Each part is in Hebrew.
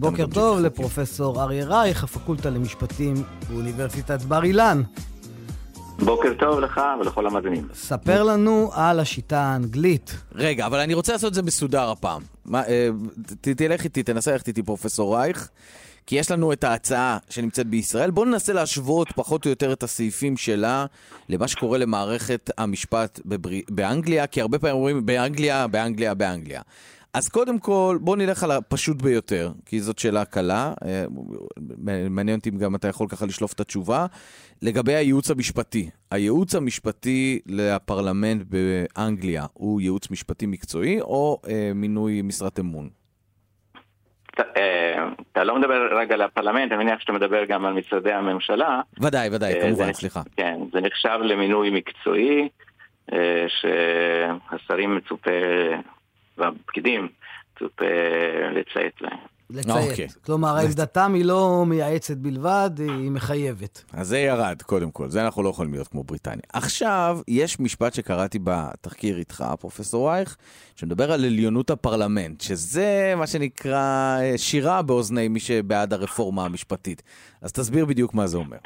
בוקר טוב לפרופסור אריה רייך, הפקולטה למשפטים באוניברסיטת בר אילן. בוקר טוב לך ולכל המאזינים. ספר לנו על השיטה האנגלית. רגע, אבל אני רוצה לעשות את זה מסודר הפעם. מה, אה, ת- תלך איתי, תנסה ללכת איתי פרופסור רייך, כי יש לנו את ההצעה שנמצאת בישראל. בואו ננסה להשוות פחות או יותר את הסעיפים שלה למה שקורה למערכת המשפט בבר... באנגליה, כי הרבה פעמים אומרים באנגליה, באנגליה, באנגליה. אז קודם כל, בואו נלך על הפשוט ביותר, כי זאת שאלה קלה. אה, מעניין אותי אם גם אתה יכול ככה לשלוף את התשובה. לגבי הייעוץ המשפטי, הייעוץ המשפטי לפרלמנט באנגליה הוא ייעוץ משפטי מקצועי או אה, מינוי משרת אמון? אתה, אה, לא מדבר רק על הפרלמנט, אני מניח שאתה מדבר גם על משרדי הממשלה. ודאי, ודאי, אה, כמובן, סליחה. כן, זה נחשב למינוי מקצועי, שהשרים מצופה, והפקידים מצופה לציית להם. לציית. אוקיי. כלומר, עמדתם היא לא מייעצת בלבד, היא מחייבת. אז זה ירד, קודם כל, זה אנחנו לא יכולים להיות כמו בריטניה. עכשיו, יש משפט שקראתי בתחקיר איתך, פרופסור רייך, שמדבר על עליונות הפרלמנט, שזה מה שנקרא אה, שירה באוזני מי שבעד הרפורמה המשפטית. אז תסביר בדיוק מה זה אומר.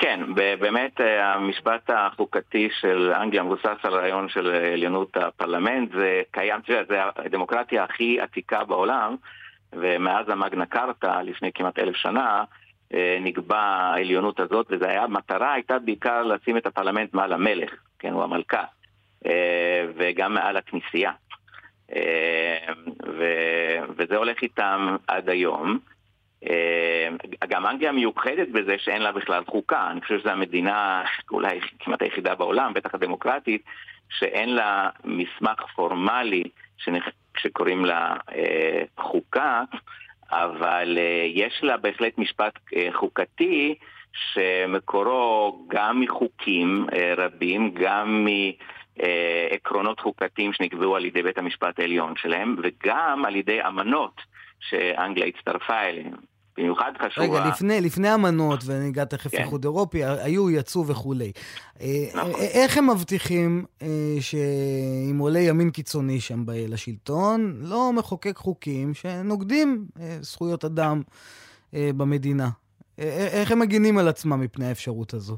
כן, באמת אה, המשפט החוקתי של אנגליה מבוסס על רעיון של עליונות הפרלמנט, זה קיים, תראה, זה הדמוקרטיה הכי עתיקה בעולם, ומאז המגנה קרטה, לפני כמעט אלף שנה, אה, נקבע העליונות הזאת, וזו היה, המטרה הייתה בעיקר לשים את הפרלמנט מעל המלך, כן, הוא המלכה, אה, וגם מעל הכנסייה. אה, ו- וזה הולך איתם עד היום. אה, גם אנגליה מיוחדת בזה שאין לה בכלל חוקה. אני חושב שזו המדינה אולי כמעט היחידה בעולם, בטח הדמוקרטית, שאין לה מסמך פורמלי שקוראים לה אה, חוקה, אבל אה, יש לה בהחלט משפט חוקתי שמקורו גם מחוקים רבים, גם מעקרונות חוקתיים שנקבעו על ידי בית המשפט העליון שלהם, וגם על ידי אמנות שאנגליה הצטרפה אליהן. במיוחד חשוב... רגע, לפני, לפני אמנות, וניגע תכף כן. איחוד אירופי, היו, יצאו וכולי. אה, נכון. אה, איך הם מבטיחים אה, שאם עולה ימין קיצוני שם לשלטון, לא מחוקק חוקים שנוגדים אה, זכויות אדם אה, במדינה? אה, אה, איך הם מגינים על עצמם מפני האפשרות הזו?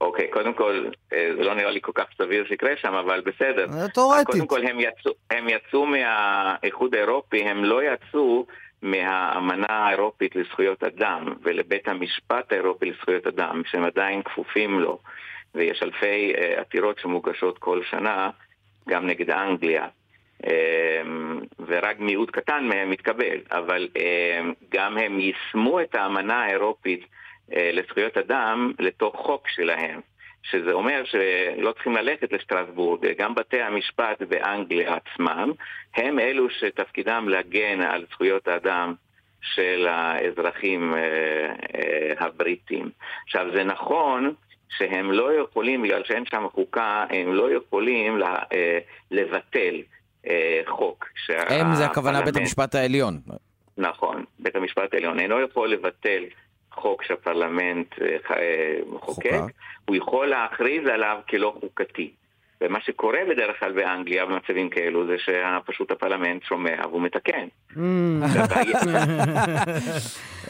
אוקיי, קודם כל, זה לא נראה לי כל כך סביר שיקרה שם, אבל בסדר. אה, תאורטית. קודם כל, הם יצאו, הם יצאו מהאיחוד האירופי, הם לא יצאו מהאמנה האירופית לזכויות אדם ולבית המשפט האירופי לזכויות אדם, שהם עדיין כפופים לו, ויש אלפי אה, עתירות שמוגשות כל שנה, גם נגד אנגליה. אה, ורק מיעוט קטן מהם מתקבל, אבל אה, גם הם יישמו את האמנה האירופית אה, לזכויות אדם לתוך חוק שלהם. שזה אומר שלא צריכים ללכת לשטרסבורג, גם בתי המשפט באנגליה עצמם, הם אלו שתפקידם להגן על זכויות האדם של האזרחים אה, אה, הבריטים. עכשיו, זה נכון שהם לא יכולים, בגלל שאין שם חוקה, הם לא יכולים לה, אה, לבטל אה, חוק. הם זה הכוונה בית המשפט העליון. נכון, בית המשפט העליון אינו יכול לבטל חוק שהפרלמנט אה, אה, חוקק. הוא יכול להכריז עליו כלא חוקתי. ומה שקורה בדרך כלל באנגליה במצבים כאלו זה שפשוט הפרלמנט שומע והוא מתקן. Mm.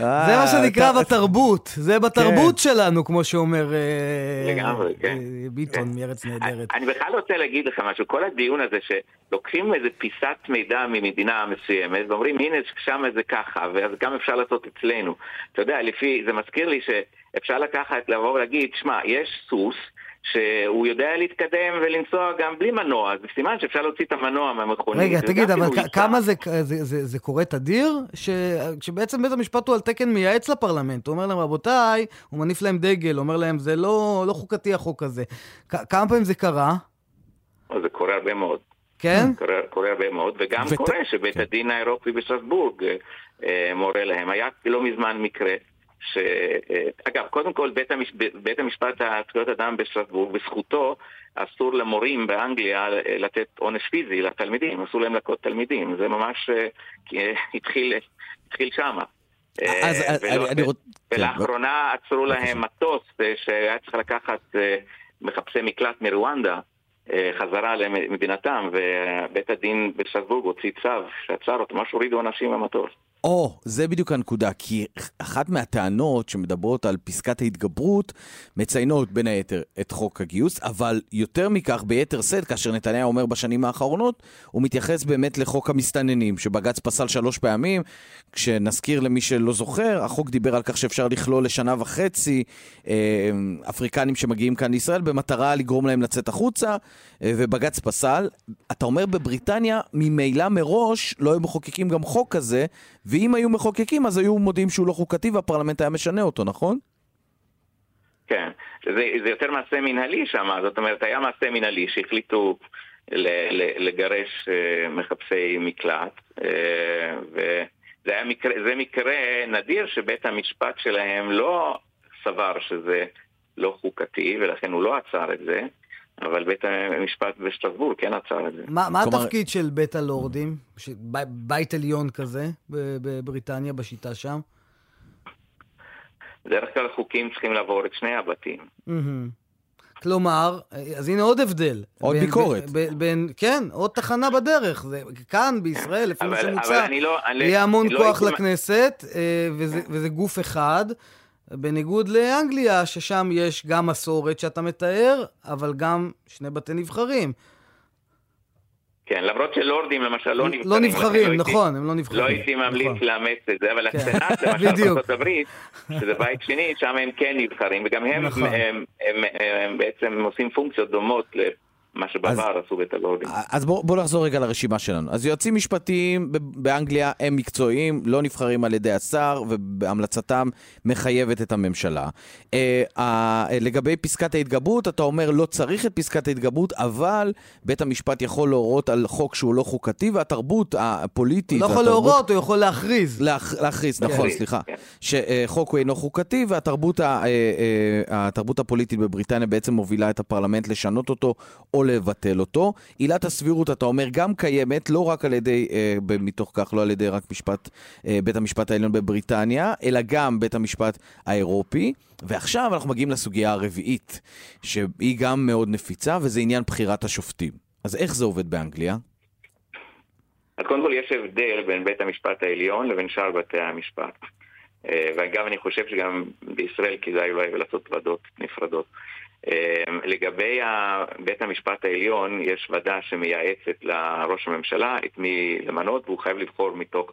אה, זה מה שנקרא בתרבות, זה בתרבות שלנו, כמו שאומר אה, לגמרי, כן. אה, ביטון מארץ נהדרת. אני בכלל רוצה להגיד לך משהו, כל הדיון הזה שלוקחים איזה פיסת מידע ממדינה מסוימת ואומרים הנה שם זה ככה, ואז גם אפשר לעשות אצלנו. אתה יודע, לפי, זה מזכיר לי שאפשר לקחת, לבוא ולהגיד, שמע, יש סוס שהוא יודע להתקדם ולנסוע גם בלי מנוע, אז סימן שאפשר להוציא את המנוע מהמכונית. רגע, תגיד, אבל כ-. כמה זה, זה, זה, זה קורה תדיר? ש, שבעצם בית המשפט הוא על תקן מייעץ לפרלמנט. הוא אומר להם, רבותיי, הוא מניף להם דגל, אומר להם, זה לא, לא חוקתי החוק הזה. כ- כמה פעמים זה קרה? זה קורה הרבה מאוד. כן? קורה, קורה הרבה מאוד, וגם ות- קורה שבית כן. הדין האירופי בשטרסבורג אה, מורה להם. היה לא מזמן מקרה ש... אה, אגב, קודם כל, בית, המש... בית המשפט זכויות אדם בשטרסבורג, בזכותו אסור למורים באנגליה לתת עונש פיזי לתלמידים, אסור להם להכות תלמידים. זה ממש אה, אה, התחיל, התחיל שמה. אז ולא- אני-. כן, ולאחרונה עצרו בבקשה. להם מטוס שהיה צריך לקחת מחפשי מקלט מרואנדה, חזרה למדינתם, ובית הדין בסטרסבורג הוציא צו שעצר אותו, ממש הורידו אנשים מהמטוס. או, oh, זה בדיוק הנקודה, כי אחת מהטענות שמדברות על פסקת ההתגברות מציינות בין היתר את חוק הגיוס, אבל יותר מכך, ביתר שאת, כאשר נתניהו אומר בשנים האחרונות, הוא מתייחס באמת לחוק המסתננים, שבג"ץ פסל שלוש פעמים, כשנזכיר למי שלא זוכר, החוק דיבר על כך שאפשר לכלול לשנה וחצי אה, אפריקנים שמגיעים כאן לישראל במטרה לגרום להם לצאת החוצה, אה, ובג"ץ פסל. אתה אומר בבריטניה, ממילא מראש לא היו מחוקקים גם חוק כזה, ואם היו מחוקקים אז היו מודיעים שהוא לא חוקתי והפרלמנט היה משנה אותו, נכון? כן, זה, זה יותר מעשה מנהלי שם, זאת אומרת, היה מעשה מנהלי שהחליטו לגרש אה, מחפשי מקלט, אה, וזה מקרה, מקרה נדיר שבית המשפט שלהם לא סבר שזה לא חוקתי, ולכן הוא לא עצר את זה. אבל בית המשפט בשטרסבורג כן עצר את זה. מה, מה כלומר... התפקיד של בית הלורדים? ש... ב... בית עליון כזה בבריטניה, בשיטה שם? בדרך כלל חוקים צריכים לעבור את שני הבתים. כלומר, אז הנה עוד הבדל. עוד בין, ביקורת. בין, בין, כן, עוד תחנה בדרך. זה, כאן, בישראל, לפי מה שמוצע, לא, יהיה המון לא כוח לכנסת, אה, וזה, וזה גוף אחד. בניגוד לאנגליה, ששם יש גם מסורת שאתה מתאר, אבל גם שני בתי נבחרים. כן, למרות שלורדים למשל לא נבחרים. לא נבחרים, לא נכון, הם לא נבחרים. לא הייתי ממליץ נכון. לאמץ את זה, אבל. הסנאט למשל בארצות הברית, שזה בית שני, שם הם כן נבחרים, וגם הם, נכון. הם בעצם עושים פונקציות דומות מה שבעבר עשו אביב. אז בואו בוא נחזור רגע לרשימה שלנו. אז יועצים משפטיים באנגליה הם מקצועיים, לא נבחרים על ידי השר, והמלצתם מחייבת את הממשלה. אה, אה, לגבי פסקת ההתגברות, אתה אומר לא צריך את פסקת ההתגברות, אבל בית המשפט יכול להורות על חוק שהוא לא חוקתי, והתרבות הפוליטית... לא יכול להורות, הוא יכול להכריז. להכ, להכריז, כן. נכון, סליחה. כן. שחוק הוא אינו חוקתי, והתרבות ה, אה, הפוליטית בבריטניה בעצם מובילה את הפרלמנט לשנות אותו, או לבטל אותו. עילת הסבירות, אתה אומר, גם קיימת, לא רק על ידי, אה, מתוך כך, לא על ידי רק משפט, אה, בית המשפט העליון בבריטניה, אלא גם בית המשפט האירופי. ועכשיו אנחנו מגיעים לסוגיה הרביעית, שהיא גם מאוד נפיצה, וזה עניין בחירת השופטים. אז איך זה עובד באנגליה? אז קודם כל יש הבדל בין בית המשפט העליון לבין שאר בתי המשפט. אה, ואגב, אני חושב שגם בישראל כדאי אולי לעשות ועדות נפרדות. אמ, לגבי בית המשפט העליון, יש ועדה שמייעצת לראש הממשלה את מי למנות, והוא חייב לבחור מתוך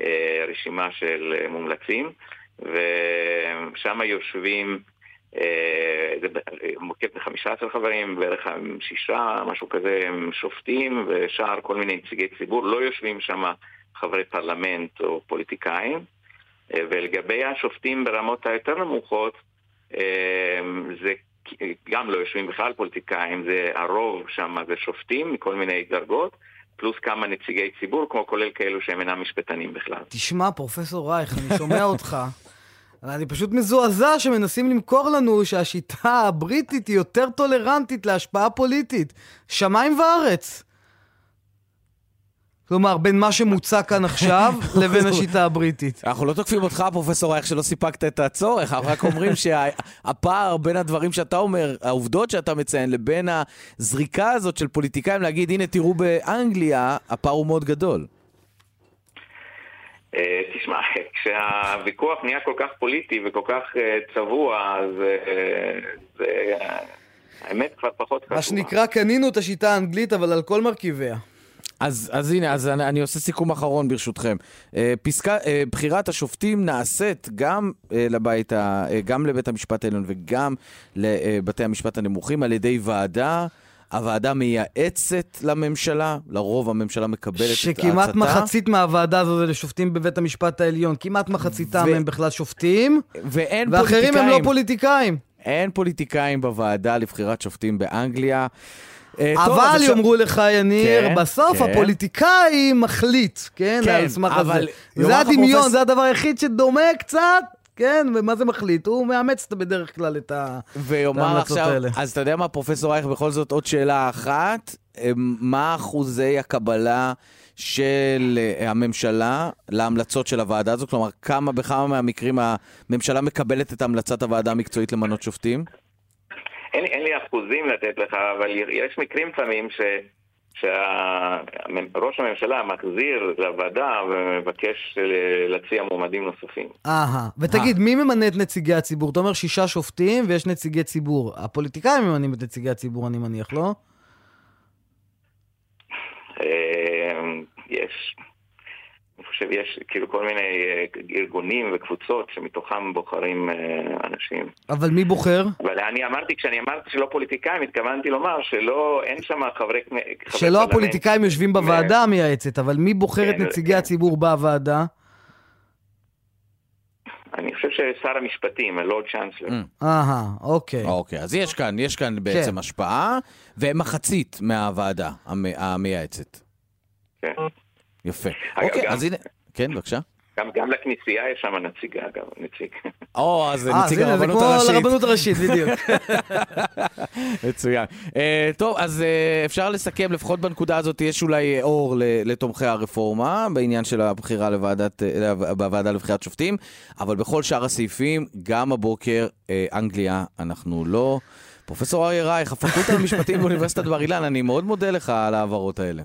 אה, רשימה של מומלצים, ושם יושבים, אה, זה מורכב מ-15 חברים, בערך שישה, משהו כזה, שופטים, ושאר כל מיני נציגי ציבור, לא יושבים שם חברי פרלמנט או פוליטיקאים. אה, ולגבי השופטים ברמות היותר נמוכות, זה גם לא יושבים בכלל פוליטיקאים, זה הרוב שם זה שופטים מכל מיני דרגות, פלוס כמה נציגי ציבור, כמו כולל כאלו שהם אינם משפטנים בכלל. תשמע, פרופסור רייך, אני שומע אותך. אני פשוט מזועזע שמנסים למכור לנו שהשיטה הבריטית היא יותר טולרנטית להשפעה פוליטית. שמיים וארץ. כלומר, בין מה שמוצע כאן עכשיו לבין השיטה הבריטית. אנחנו לא תוקפים אותך, פרופסור איך שלא סיפקת את הצורך, אנחנו רק אומרים שהפער בין הדברים שאתה אומר, העובדות שאתה מציין, לבין הזריקה הזאת של פוליטיקאים להגיד, הנה, תראו באנגליה, הפער הוא מאוד גדול. אה, תשמע, כשהוויכוח נהיה כל כך פוליטי וכל כך אה, צבוע, אז זה... האמת כבר פחות חשובה. מה שנקרא, קנינו את השיטה האנגלית, אבל על כל מרכיביה. אז, אז הנה, אז אני, אני עושה סיכום אחרון ברשותכם. אה, פסקה, אה, בחירת השופטים נעשית גם אה, לבית, ה, גם לבית המשפט העליון וגם לבתי המשפט הנמוכים על ידי ועדה. הוועדה מייעצת לממשלה, לרוב הממשלה מקבלת את ההצתה. שכמעט מחצית מהוועדה הזו זה לשופטים בבית המשפט העליון. כמעט מחציתם ו... הם בכלל שופטים, ואין ואחרים פוליטיקאים. הם לא פוליטיקאים. אין פוליטיקאים בוועדה לבחירת שופטים באנגליה. אה, אבל יאמרו לך, יניר, כן, בסוף כן. הפוליטיקאי מחליט, כן? כן, על סמך הזה. זה הדמיון, זה הדבר היחיד שדומה קצת. כן, ומה זה מחליט? הוא מאמץ בדרך כלל את ההמלצות האלה. אז אתה יודע מה, פרופסור אייך, בכל זאת עוד שאלה אחת. אה, מה אחוזי הקבלה של אה, הממשלה להמלצות של הוועדה הזו? כלומר, כמה, בכמה מהמקרים הממשלה מקבלת את המלצת הוועדה המקצועית למנות שופטים? אין, אין לי אחוזים לתת לך, אבל יש מקרים לפעמים ש... שראש הממשלה מחזיר לוועדה ומבקש להציע מועמדים נוספים. אהה, ותגיד, מי ממנה את נציגי הציבור? אתה אומר שישה שופטים ויש נציגי ציבור. הפוליטיקאים ממנים את נציגי הציבור, אני מניח, לא? אה, יש, אני חושב, יש כאילו כל מיני אה, ארגונים וקבוצות שמתוכם בוחרים אה, אנשים. אבל מי בוחר? אבל אני אמרתי, כשאני אמרתי שלא פוליטיקאים, התכוונתי לומר שלא, אין שם חברי... שלא הפוליטיקאים יושבים בוועדה המייעצת, אבל מי בוחר את כן, נציגי הציבור בוועדה? אני חושב ששר המשפטים, הלורד צ'אנסלר. Mm. אהה, אוקיי. אוקיי, אז יש כאן, יש כאן בעצם כן. השפעה, ומחצית מהוועדה המייעצת. כן. יפה. אוקיי, אז הנה, כן, בבקשה. גם, גם לכנסייה יש שם נציגה, אגב, נציג. או, אז זה נציג הרבנות הראשית. זה כמו לרבנות הראשית, בדיוק. מצוין. Uh, טוב, אז uh, אפשר לסכם, לפחות בנקודה הזאת יש אולי אור לתומכי הרפורמה, בעניין של הבחירה לוועדת, בוועדה לבחירת שופטים, אבל בכל שאר הסעיפים, גם הבוקר, uh, אנגליה, אנחנו לא. פרופסור אריה רייך, הפקולטה למשפטים באוניברסיטת בר אילן, אני מאוד מודה לך על ההעברות האלה.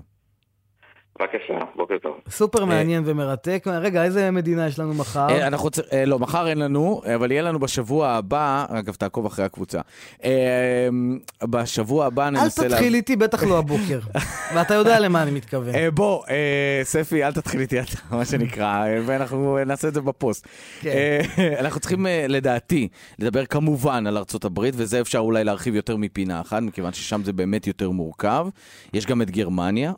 בבקשה, בוקר טוב. סופר מעניין ומרתק. רגע, איזה מדינה יש לנו מחר? אה, אנחנו רוצים, אה, לא, מחר אין לנו, אבל יהיה לנו בשבוע הבא, אגב, תעקוב אחרי הקבוצה. אה, בשבוע הבא ננסה... אל תתחיל איתי, בטח לא הבוקר. ואתה יודע למה אני מתכוון. בוא, ספי, אל תתחיל איתי אתה, מה שנקרא, ואנחנו נעשה את זה בפוסט. כן. אנחנו צריכים, לדעתי, לדבר כמובן על ארצות הברית, וזה אפשר אולי להרחיב יותר מפינה אחת, מכיוון ששם זה באמת יותר מורכב. יש גם את גרמניה,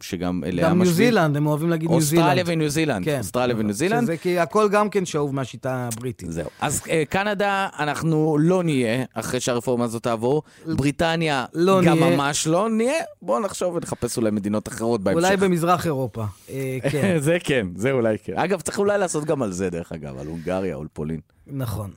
שגם... גם ניו זילנד, הם אוהבים להגיד ניו זילנד. אוסטרליה וניו זילנד. כן. אוסטרליה וניו זילנד. שזה כי הכל גם כן שאוב מהשיטה הבריטית. זהו. אז uh, קנדה, אנחנו לא נהיה, אחרי שהרפורמה הזאת תעבור. בריטניה, לא גם נהיה. ממש לא נהיה. בואו נחשוב ונחפש אולי מדינות אחרות בהמשך. אולי במזרח אירופה. אה, כן. זה כן, זה אולי כן. אגב, צריך אולי לעשות גם על זה, דרך אגב, על הונגריה או על פולין. נכון.